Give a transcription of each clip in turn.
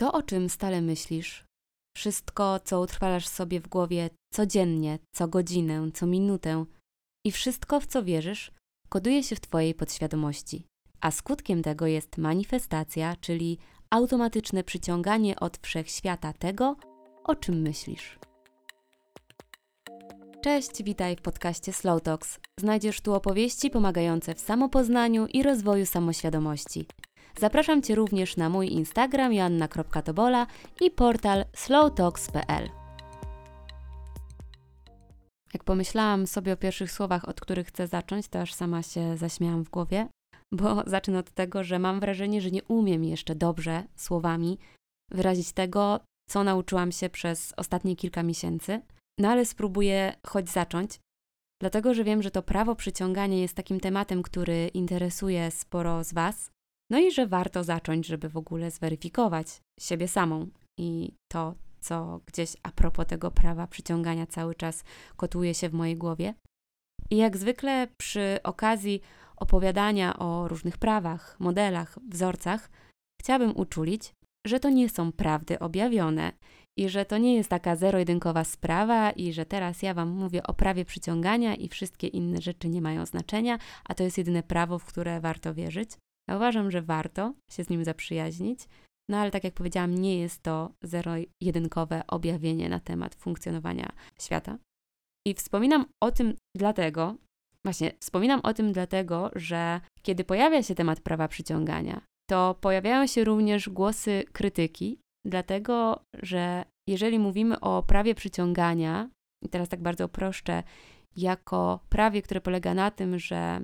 To, o czym stale myślisz, wszystko, co utrwalasz sobie w głowie codziennie, co godzinę, co minutę i wszystko, w co wierzysz, koduje się w Twojej podświadomości. A skutkiem tego jest manifestacja, czyli automatyczne przyciąganie od wszechświata tego, o czym myślisz. Cześć, witaj w podcaście Slow Talks. Znajdziesz tu opowieści pomagające w samopoznaniu i rozwoju samoświadomości. Zapraszam Cię również na mój Instagram joanna.tobola i portal slowtalks.pl. Jak pomyślałam sobie o pierwszych słowach, od których chcę zacząć, to aż sama się zaśmiałam w głowie, bo zacznę od tego, że mam wrażenie, że nie umiem jeszcze dobrze słowami wyrazić tego, co nauczyłam się przez ostatnie kilka miesięcy, no ale spróbuję choć zacząć, dlatego że wiem, że to prawo przyciągania jest takim tematem, który interesuje sporo z Was, no i że warto zacząć, żeby w ogóle zweryfikować siebie samą i to, co gdzieś a propos tego prawa przyciągania cały czas kotuje się w mojej głowie. I jak zwykle przy okazji opowiadania o różnych prawach, modelach, wzorcach, chciałabym uczulić, że to nie są prawdy objawione i że to nie jest taka zero-jedynkowa sprawa i że teraz ja Wam mówię o prawie przyciągania i wszystkie inne rzeczy nie mają znaczenia, a to jest jedyne prawo, w które warto wierzyć. Ja uważam, że warto się z nim zaprzyjaźnić, no ale tak jak powiedziałam, nie jest to zero-jedynkowe objawienie na temat funkcjonowania świata. I wspominam o tym dlatego, właśnie wspominam o tym dlatego, że kiedy pojawia się temat prawa przyciągania, to pojawiają się również głosy krytyki, dlatego że jeżeli mówimy o prawie przyciągania, i teraz tak bardzo uproszczę, jako prawie, które polega na tym, że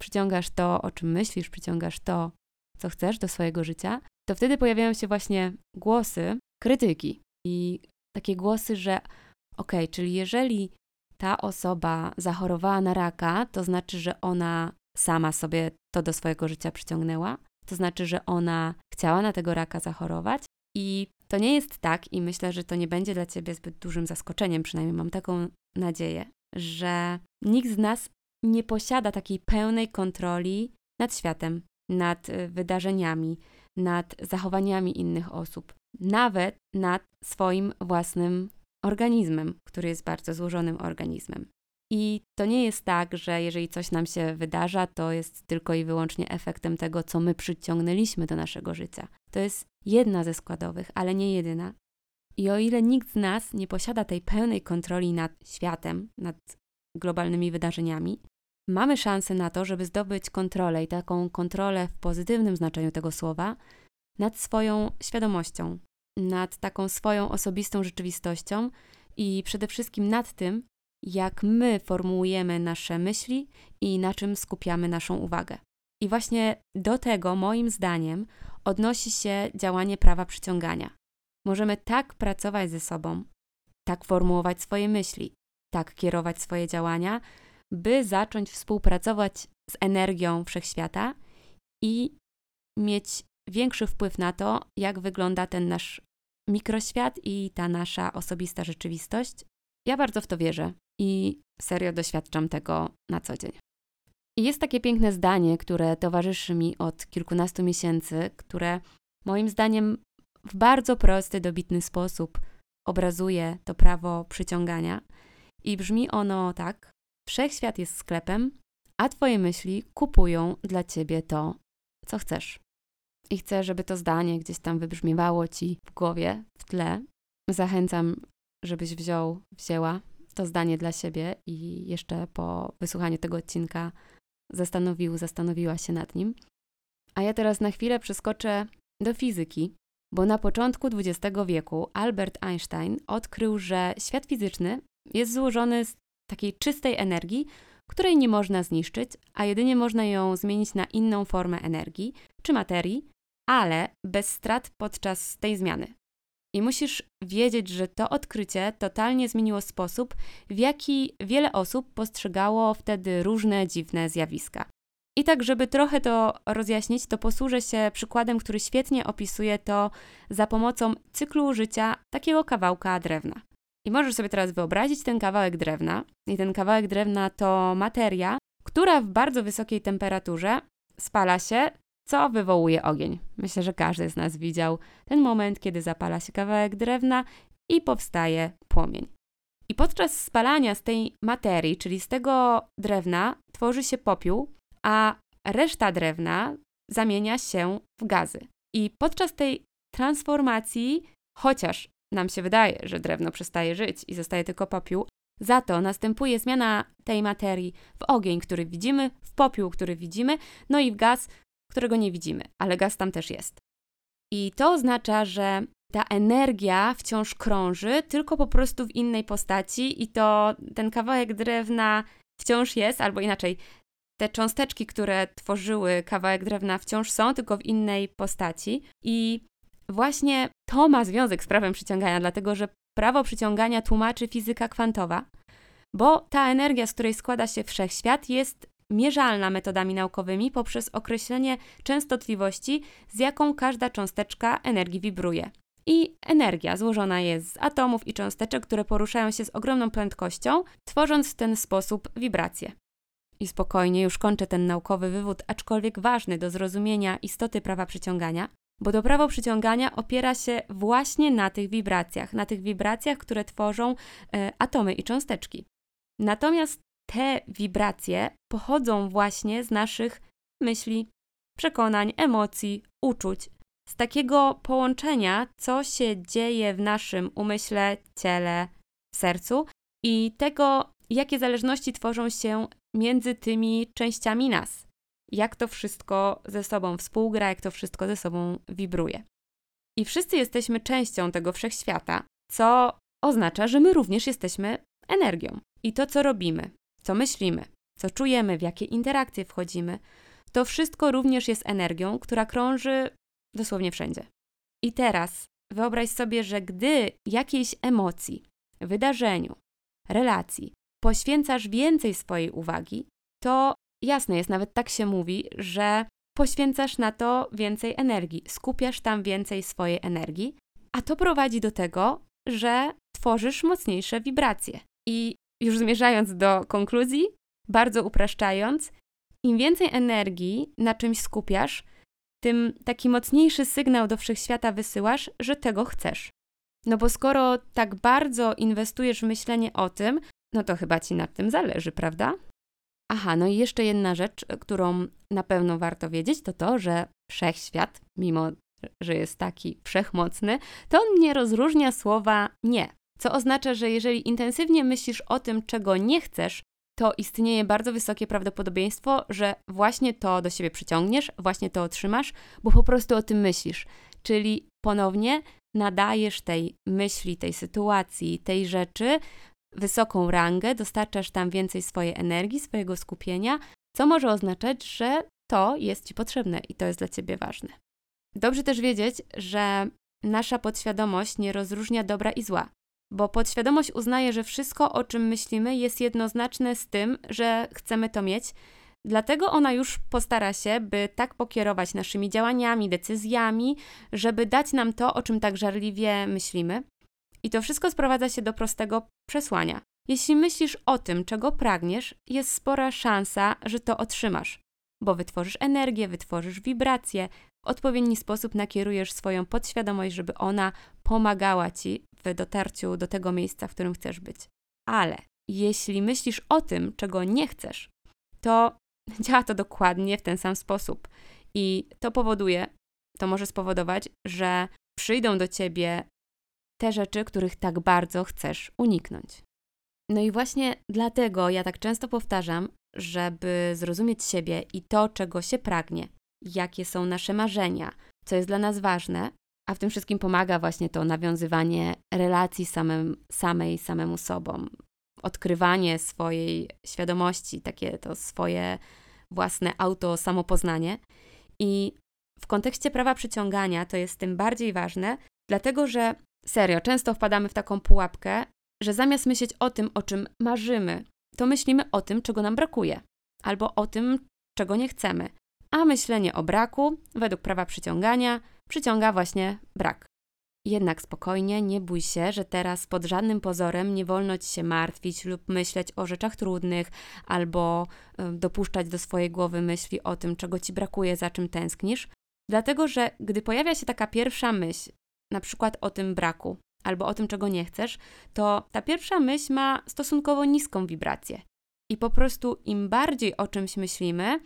przyciągasz to, o czym myślisz, przyciągasz to, co chcesz do swojego życia, to wtedy pojawiają się właśnie głosy krytyki i takie głosy, że okej, okay, czyli jeżeli ta osoba zachorowała na raka, to znaczy, że ona sama sobie to do swojego życia przyciągnęła, to znaczy, że ona chciała na tego raka zachorować i to nie jest tak i myślę, że to nie będzie dla ciebie zbyt dużym zaskoczeniem, przynajmniej mam taką nadzieję, że nikt z nas nie posiada takiej pełnej kontroli nad światem, nad y, wydarzeniami, nad zachowaniami innych osób, nawet nad swoim własnym organizmem, który jest bardzo złożonym organizmem. I to nie jest tak, że jeżeli coś nam się wydarza, to jest tylko i wyłącznie efektem tego, co my przyciągnęliśmy do naszego życia. To jest jedna ze składowych, ale nie jedyna. I o ile nikt z nas nie posiada tej pełnej kontroli nad światem, nad globalnymi wydarzeniami, mamy szansę na to, żeby zdobyć kontrolę i taką kontrolę w pozytywnym znaczeniu tego słowa nad swoją świadomością, nad taką swoją osobistą rzeczywistością i przede wszystkim nad tym, jak my formułujemy nasze myśli i na czym skupiamy naszą uwagę. I właśnie do tego, moim zdaniem, odnosi się działanie prawa przyciągania. Możemy tak pracować ze sobą, tak formułować swoje myśli, tak kierować swoje działania, by zacząć współpracować z energią wszechświata i mieć większy wpływ na to, jak wygląda ten nasz mikroświat i ta nasza osobista rzeczywistość. Ja bardzo w to wierzę i serio doświadczam tego na co dzień. I jest takie piękne zdanie, które towarzyszy mi od kilkunastu miesięcy, które moim zdaniem w bardzo prosty, dobitny sposób obrazuje to prawo przyciągania. I brzmi ono tak: Wszechświat jest sklepem, a Twoje myśli kupują dla Ciebie to, co chcesz. I chcę, żeby to zdanie gdzieś tam wybrzmiewało Ci w głowie, w tle. Zachęcam, żebyś wziął, wzięła to zdanie dla siebie i jeszcze po wysłuchaniu tego odcinka zastanowił, zastanowiła się nad nim. A ja teraz na chwilę przeskoczę do fizyki, bo na początku XX wieku Albert Einstein odkrył, że świat fizyczny jest złożony z takiej czystej energii, której nie można zniszczyć, a jedynie można ją zmienić na inną formę energii czy materii, ale bez strat podczas tej zmiany. I musisz wiedzieć, że to odkrycie totalnie zmieniło sposób, w jaki wiele osób postrzegało wtedy różne dziwne zjawiska. I tak, żeby trochę to rozjaśnić, to posłużę się przykładem, który świetnie opisuje to za pomocą cyklu życia takiego kawałka drewna. I możesz sobie teraz wyobrazić ten kawałek drewna. I ten kawałek drewna to materia, która w bardzo wysokiej temperaturze spala się co wywołuje ogień. Myślę, że każdy z nas widział ten moment, kiedy zapala się kawałek drewna i powstaje płomień. I podczas spalania z tej materii, czyli z tego drewna, tworzy się popiół, a reszta drewna zamienia się w gazy. I podczas tej transformacji, chociaż nam się wydaje, że drewno przestaje żyć i zostaje tylko popiół, za to następuje zmiana tej materii w ogień, który widzimy, w popiół, który widzimy, no i w gaz, którego nie widzimy, ale gaz tam też jest. I to oznacza, że ta energia wciąż krąży, tylko po prostu w innej postaci, i to ten kawałek drewna wciąż jest, albo inaczej, te cząsteczki, które tworzyły kawałek drewna, wciąż są, tylko w innej postaci. I właśnie to ma związek z prawem przyciągania, dlatego że prawo przyciągania tłumaczy fizyka kwantowa, bo ta energia, z której składa się wszechświat, jest mierzalna metodami naukowymi poprzez określenie częstotliwości, z jaką każda cząsteczka energii wibruje. I energia złożona jest z atomów i cząsteczek, które poruszają się z ogromną prędkością, tworząc w ten sposób wibracje. I spokojnie już kończę ten naukowy wywód, aczkolwiek ważny do zrozumienia istoty prawa przyciągania, bo to prawo przyciągania opiera się właśnie na tych wibracjach, na tych wibracjach, które tworzą e, atomy i cząsteczki. Natomiast te wibracje pochodzą właśnie z naszych myśli, przekonań, emocji, uczuć, z takiego połączenia, co się dzieje w naszym umyśle, ciele, sercu i tego, jakie zależności tworzą się między tymi częściami nas. Jak to wszystko ze sobą współgra, jak to wszystko ze sobą wibruje. I wszyscy jesteśmy częścią tego wszechświata, co oznacza, że my również jesteśmy energią. I to, co robimy, co myślimy, co czujemy, w jakie interakcje wchodzimy, to wszystko również jest energią, która krąży dosłownie wszędzie. I teraz wyobraź sobie, że gdy jakiejś emocji, wydarzeniu, relacji poświęcasz więcej swojej uwagi, to jasne jest, nawet tak się mówi, że poświęcasz na to więcej energii, skupiasz tam więcej swojej energii, a to prowadzi do tego, że tworzysz mocniejsze wibracje. I już zmierzając do konkluzji, bardzo upraszczając, im więcej energii na czymś skupiasz, tym taki mocniejszy sygnał do wszechświata wysyłasz, że tego chcesz. No bo skoro tak bardzo inwestujesz w myślenie o tym, no to chyba ci na tym zależy, prawda? Aha, no i jeszcze jedna rzecz, którą na pewno warto wiedzieć, to to, że wszechświat, mimo że jest taki wszechmocny, to on nie rozróżnia słowa nie. Co oznacza, że jeżeli intensywnie myślisz o tym, czego nie chcesz, to istnieje bardzo wysokie prawdopodobieństwo, że właśnie to do siebie przyciągniesz, właśnie to otrzymasz, bo po prostu o tym myślisz. Czyli ponownie nadajesz tej myśli, tej sytuacji, tej rzeczy wysoką rangę, dostarczasz tam więcej swojej energii, swojego skupienia, co może oznaczać, że to jest ci potrzebne i to jest dla ciebie ważne. Dobrze też wiedzieć, że nasza podświadomość nie rozróżnia dobra i zła bo podświadomość uznaje, że wszystko, o czym myślimy, jest jednoznaczne z tym, że chcemy to mieć. Dlatego ona już postara się, by tak pokierować naszymi działaniami, decyzjami, żeby dać nam to, o czym tak żarliwie myślimy. I to wszystko sprowadza się do prostego przesłania. Jeśli myślisz o tym, czego pragniesz, jest spora szansa, że to otrzymasz, bo wytworzysz energię, wytworzysz wibracje, w odpowiedni sposób nakierujesz swoją podświadomość, żeby ona pomagała ci w dotarciu do tego miejsca, w którym chcesz być. Ale jeśli myślisz o tym, czego nie chcesz, to działa to dokładnie w ten sam sposób. I to powoduje, to może spowodować, że przyjdą do ciebie te rzeczy, których tak bardzo chcesz uniknąć. No i właśnie dlatego ja tak często powtarzam, żeby zrozumieć siebie i to, czego się pragnie, jakie są nasze marzenia, co jest dla nas ważne, a w tym wszystkim pomaga właśnie to nawiązywanie relacji samym, samej, samemu sobą, odkrywanie swojej świadomości, takie to swoje własne auto samopoznanie. I w kontekście prawa przyciągania to jest tym bardziej ważne, dlatego że serio, często wpadamy w taką pułapkę, że zamiast myśleć o tym, o czym marzymy, to myślimy o tym, czego nam brakuje, albo o tym, czego nie chcemy. A myślenie o braku, według prawa przyciągania, przyciąga właśnie brak. jednak spokojnie, nie bój się, że teraz pod żadnym pozorem nie wolno ci się martwić lub myśleć o rzeczach trudnych, albo dopuszczać do swojej głowy myśli o tym, czego ci brakuje, za czym tęsknisz. Dlatego, że gdy pojawia się taka pierwsza myśl, na przykład o tym braku, albo o tym, czego nie chcesz, to ta pierwsza myśl ma stosunkowo niską wibrację. I po prostu im bardziej o czymś myślimy,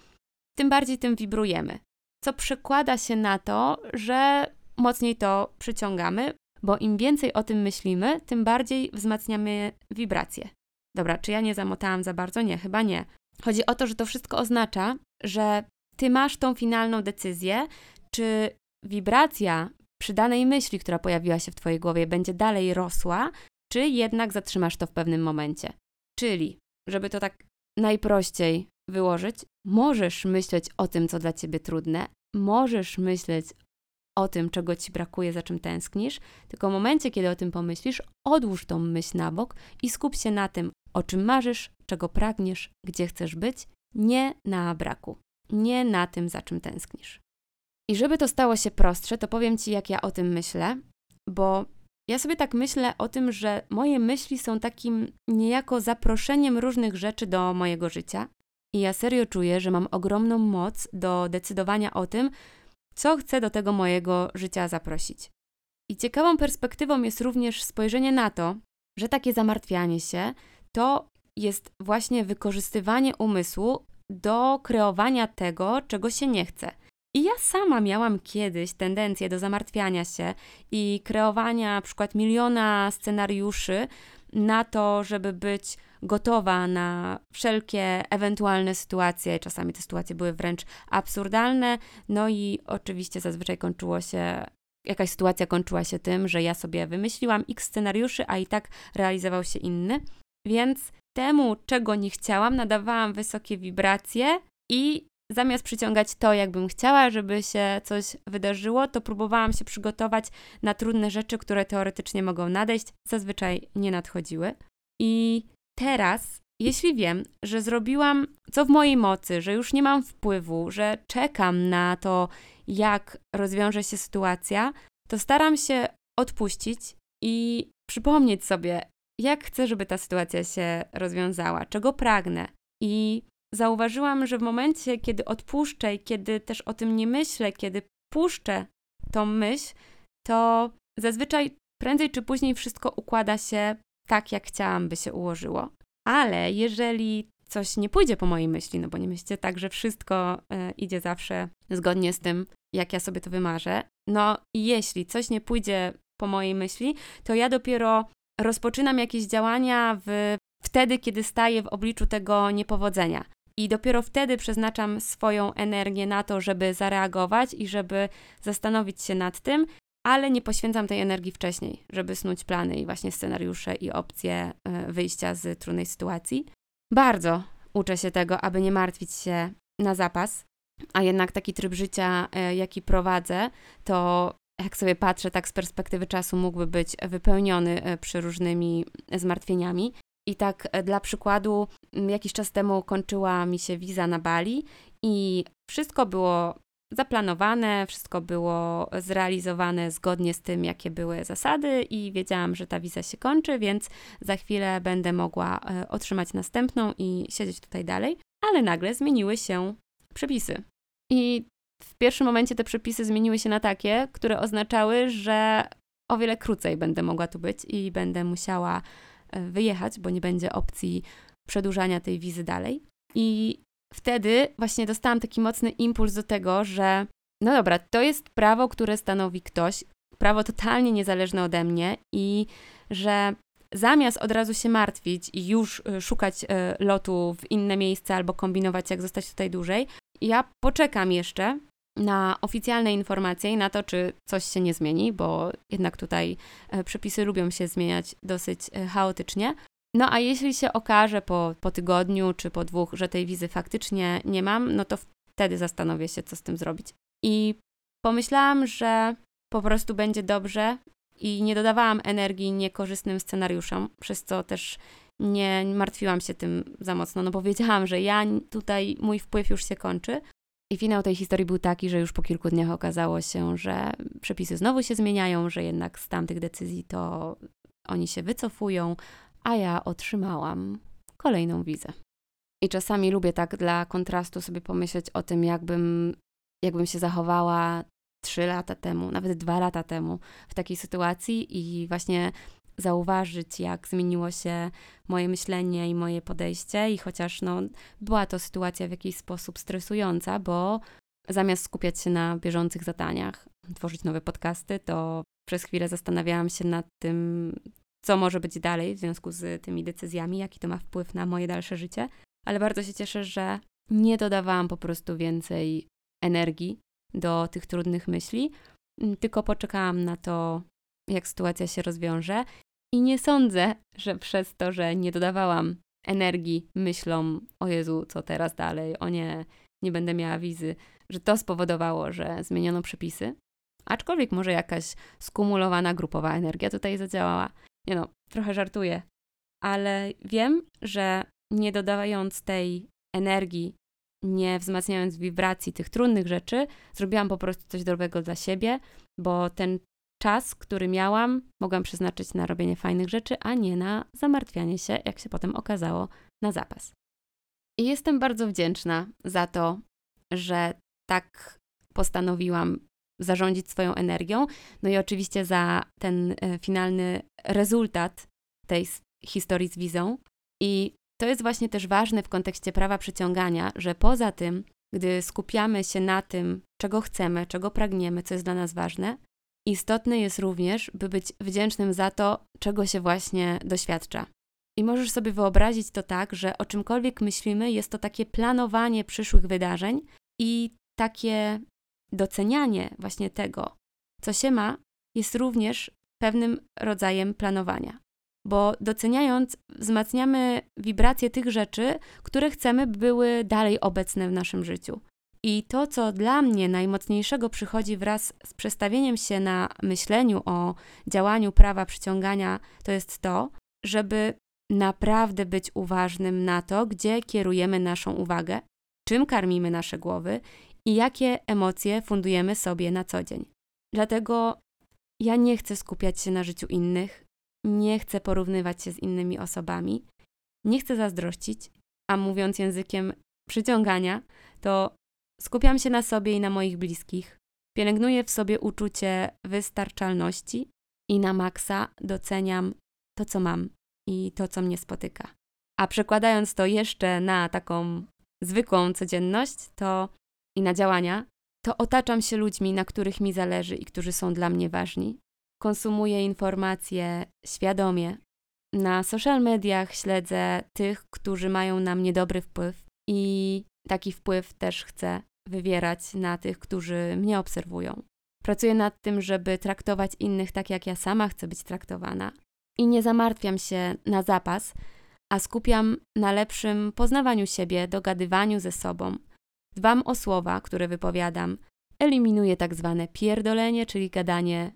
tym bardziej tym wibrujemy. Co przekłada się na to, że mocniej to przyciągamy, bo im więcej o tym myślimy, tym bardziej wzmacniamy wibracje. Dobra, czy ja nie zamotałam za bardzo? Nie, chyba nie. Chodzi o to, że to wszystko oznacza, że ty masz tą finalną decyzję, czy wibracja przy danej myśli, która pojawiła się w twojej głowie, będzie dalej rosła, czy jednak zatrzymasz to w pewnym momencie. Czyli, żeby to tak najprościej wyłożyć, możesz myśleć o tym, co dla ciebie trudne, możesz myśleć o tym, czego ci brakuje, za czym tęsknisz, tylko w momencie, kiedy o tym pomyślisz, odłóż tą myśl na bok i skup się na tym, o czym marzysz, czego pragniesz, gdzie chcesz być, nie na braku, nie na tym, za czym tęsknisz. I żeby to stało się prostsze, to powiem ci, jak ja o tym myślę, bo ja sobie tak myślę o tym, że moje myśli są takim niejako zaproszeniem różnych rzeczy do mojego życia. I ja serio czuję, że mam ogromną moc do decydowania o tym, co chcę do tego mojego życia zaprosić. I ciekawą perspektywą jest również spojrzenie na to, że takie zamartwianie się to jest właśnie wykorzystywanie umysłu do kreowania tego, czego się nie chce. I ja sama miałam kiedyś tendencję do zamartwiania się i kreowania na przykład miliona scenariuszy na to, żeby być gotowa na wszelkie ewentualne sytuacje. Czasami te sytuacje były wręcz absurdalne, no i oczywiście zazwyczaj kończyło się jakaś sytuacja kończyła się tym, że ja sobie wymyśliłam x scenariuszy, a i tak realizował się inny. Więc temu, czego nie chciałam, nadawałam wysokie wibracje i zamiast przyciągać to, jakbym chciała, żeby się coś wydarzyło, to próbowałam się przygotować na trudne rzeczy, które teoretycznie mogą nadejść, zazwyczaj nie nadchodziły. I teraz, jeśli wiem, że zrobiłam co w mojej mocy, że już nie mam wpływu, że czekam na to, jak rozwiąże się sytuacja, to staram się odpuścić i przypomnieć sobie, jak chcę, żeby ta sytuacja się rozwiązała, czego pragnę. I zauważyłam, że w momencie, kiedy odpuszczę i kiedy też o tym nie myślę, kiedy puszczę tą myśl, to zazwyczaj prędzej czy później wszystko układa się tak, jak chciałam, by się ułożyło. Ale jeżeli coś nie pójdzie po mojej myśli, no bo nie myślcie tak, że wszystko y, idzie zawsze zgodnie z tym, jak ja sobie to wymarzę. No i jeśli coś nie pójdzie po mojej myśli, to ja dopiero rozpoczynam jakieś działania w, wtedy, kiedy staję w obliczu tego niepowodzenia. I dopiero wtedy przeznaczam swoją energię na to, żeby zareagować i żeby zastanowić się nad tym, ale nie poświęcam tej energii wcześniej, żeby snuć plany i właśnie scenariusze i opcje e, wyjścia z trudnej sytuacji. Bardzo uczę się tego, aby nie martwić się na zapas, a jednak taki tryb życia, e, jaki prowadzę, to jak sobie patrzę tak z perspektywy czasu, mógłby być wypełniony e, przeróżnymi zmartwieniami. I tak dla przykładu, jakiś czas temu kończyła mi się wiza na Bali i wszystko było zaplanowane, wszystko było zrealizowane zgodnie z tym, jakie były zasady, i wiedziałam, że ta wiza się kończy, więc za chwilę będę mogła e, otrzymać następną i siedzieć tutaj dalej. Ale nagle zmieniły się przepisy. I w pierwszym momencie te przepisy zmieniły się na takie, które oznaczały, że o wiele krócej będę mogła tu być i będę musiała e, wyjechać, bo nie będzie opcji przedłużania tej wizy dalej. I wtedy właśnie dostałam taki mocny impuls do tego, że no dobra, to jest prawo, które stanowi ktoś, prawo totalnie niezależne ode mnie i że zamiast od razu się martwić i już y, szukać y, lotu w inne miejsce albo kombinować, jak zostać tutaj dłużej, ja poczekam jeszcze na oficjalne informacje i na to, czy coś się nie zmieni, bo jednak tutaj y, przepisy lubią się zmieniać dosyć chaotycznie. No a jeśli się okaże po, po tygodniu czy po dwóch, że tej wizy faktycznie nie mam, no to wtedy zastanowię się, co z tym zrobić. I pomyślałam, że po prostu będzie dobrze i nie dodawałam energii niekorzystnym scenariuszom, przez co też nie martwiłam się tym za mocno, no bo wiedziałam, że ja tutaj mój wpływ już się kończy. I finał tej historii był taki, że już po kilku dniach okazało się, że przepisy znowu się zmieniają, że jednak z tamtych decyzji to oni się wycofują, a ja otrzymałam kolejną wizę. I czasami lubię tak dla kontrastu sobie pomyśleć o tym, jakbym, jakbym się zachowała trzy lata temu, nawet dwa lata temu w takiej sytuacji i właśnie zauważyć, jak zmieniło się moje myślenie i moje podejście. I chociaż no, była to sytuacja w jakiś sposób stresująca, bo zamiast skupiać się na bieżących zadaniach, tworzyć nowe podcasty, to przez chwilę zastanawiałam się nad tym, co może być dalej w związku z tymi decyzjami, jaki to ma wpływ na moje dalsze życie. Ale bardzo się cieszę, że nie dodawałam po prostu więcej energii do tych trudnych myśli, tylko poczekałam na to, jak sytuacja się rozwiąże i nie sądzę, że przez to, że nie dodawałam energii myślom, o Jezu, co teraz dalej, o nie, nie będę miała wizy, że to spowodowało, że zmieniono przepisy. Aczkolwiek może jakaś skumulowana grupowa energia tutaj zadziałała. Nie no, trochę żartuję, ale wiem, że nie dodając tej energii, nie wzmacniając wibracji tych trudnych rzeczy, zrobiłam po prostu coś dobrego dla siebie, bo ten czas, który miałam, mogłam przeznaczyć na robienie fajnych rzeczy, a nie na zamartwianie się, jak się potem okazało, na zapas. I jestem bardzo wdzięczna za to, że tak postanowiłam zarządzić swoją energią. No i oczywiście za ten e, finalny rezultat tej historii z wizą. I to jest właśnie też ważne w kontekście prawa przyciągania, że poza tym, gdy skupiamy się na tym, czego chcemy, czego pragniemy, co jest dla nas ważne, Istotne jest również, by być wdzięcznym za to, czego się właśnie doświadcza. I możesz sobie wyobrazić to tak, że o czymkolwiek myślimy, jest to takie planowanie przyszłych wydarzeń i takie docenianie właśnie tego, co się ma, jest również pewnym rodzajem planowania. Bo doceniając, wzmacniamy wibracje tych rzeczy, które chcemy, by były dalej obecne w naszym życiu. I to, co dla mnie najmocniejszego przychodzi wraz z przestawieniem się na myśleniu o działaniu prawa przyciągania, to jest to, żeby naprawdę być uważnym na to, gdzie kierujemy naszą uwagę, czym karmimy nasze głowy i jakie emocje fundujemy sobie na co dzień. Dlatego ja nie chcę skupiać się na życiu innych, nie chcę porównywać się z innymi osobami, nie chcę zazdrościć, a mówiąc językiem przyciągania, to Skupiam się na sobie i na moich bliskich. Pielęgnuję w sobie uczucie wystarczalności i na maksa doceniam to, co mam i to, co mnie spotyka. A przekładając to jeszcze na taką zwykłą codzienność to i na działania, to otaczam się ludźmi, na których mi zależy i którzy są dla mnie ważni. Konsumuję informacje świadomie. Na social mediach śledzę tych, którzy mają na mnie dobry wpływ i taki wpływ też chcę wywierać na tych, którzy mnie obserwują. Pracuję nad tym, żeby traktować innych tak, jak ja sama chcę być traktowana. I nie zamartwiam się na zapas, a skupiam na lepszym poznawaniu siebie, dogadywaniu ze sobą. Dbam o słowa, które wypowiadam, eliminuję tak zwane pierdolenie, czyli gadanie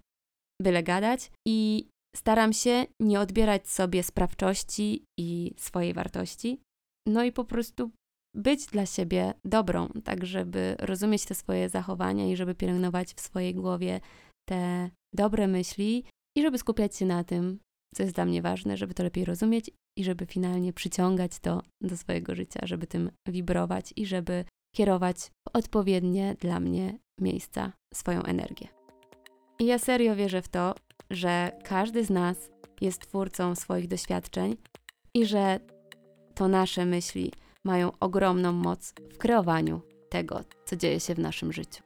byle gadać i staram się nie odbierać sobie sprawczości i swojej wartości. No i po prostu być dla siebie dobrą, tak żeby rozumieć te swoje zachowania i żeby pielęgnować w swojej głowie te dobre myśli i żeby skupiać się na tym, co jest dla mnie ważne, żeby to lepiej rozumieć i żeby finalnie przyciągać to do swojego życia, żeby tym wibrować i żeby kierować w odpowiednie dla mnie miejsca swoją energię. I ja serio wierzę w to, że każdy z nas jest twórcą swoich doświadczeń i że to nasze myśli, mają ogromną moc w kreowaniu tego, co dzieje się w naszym życiu.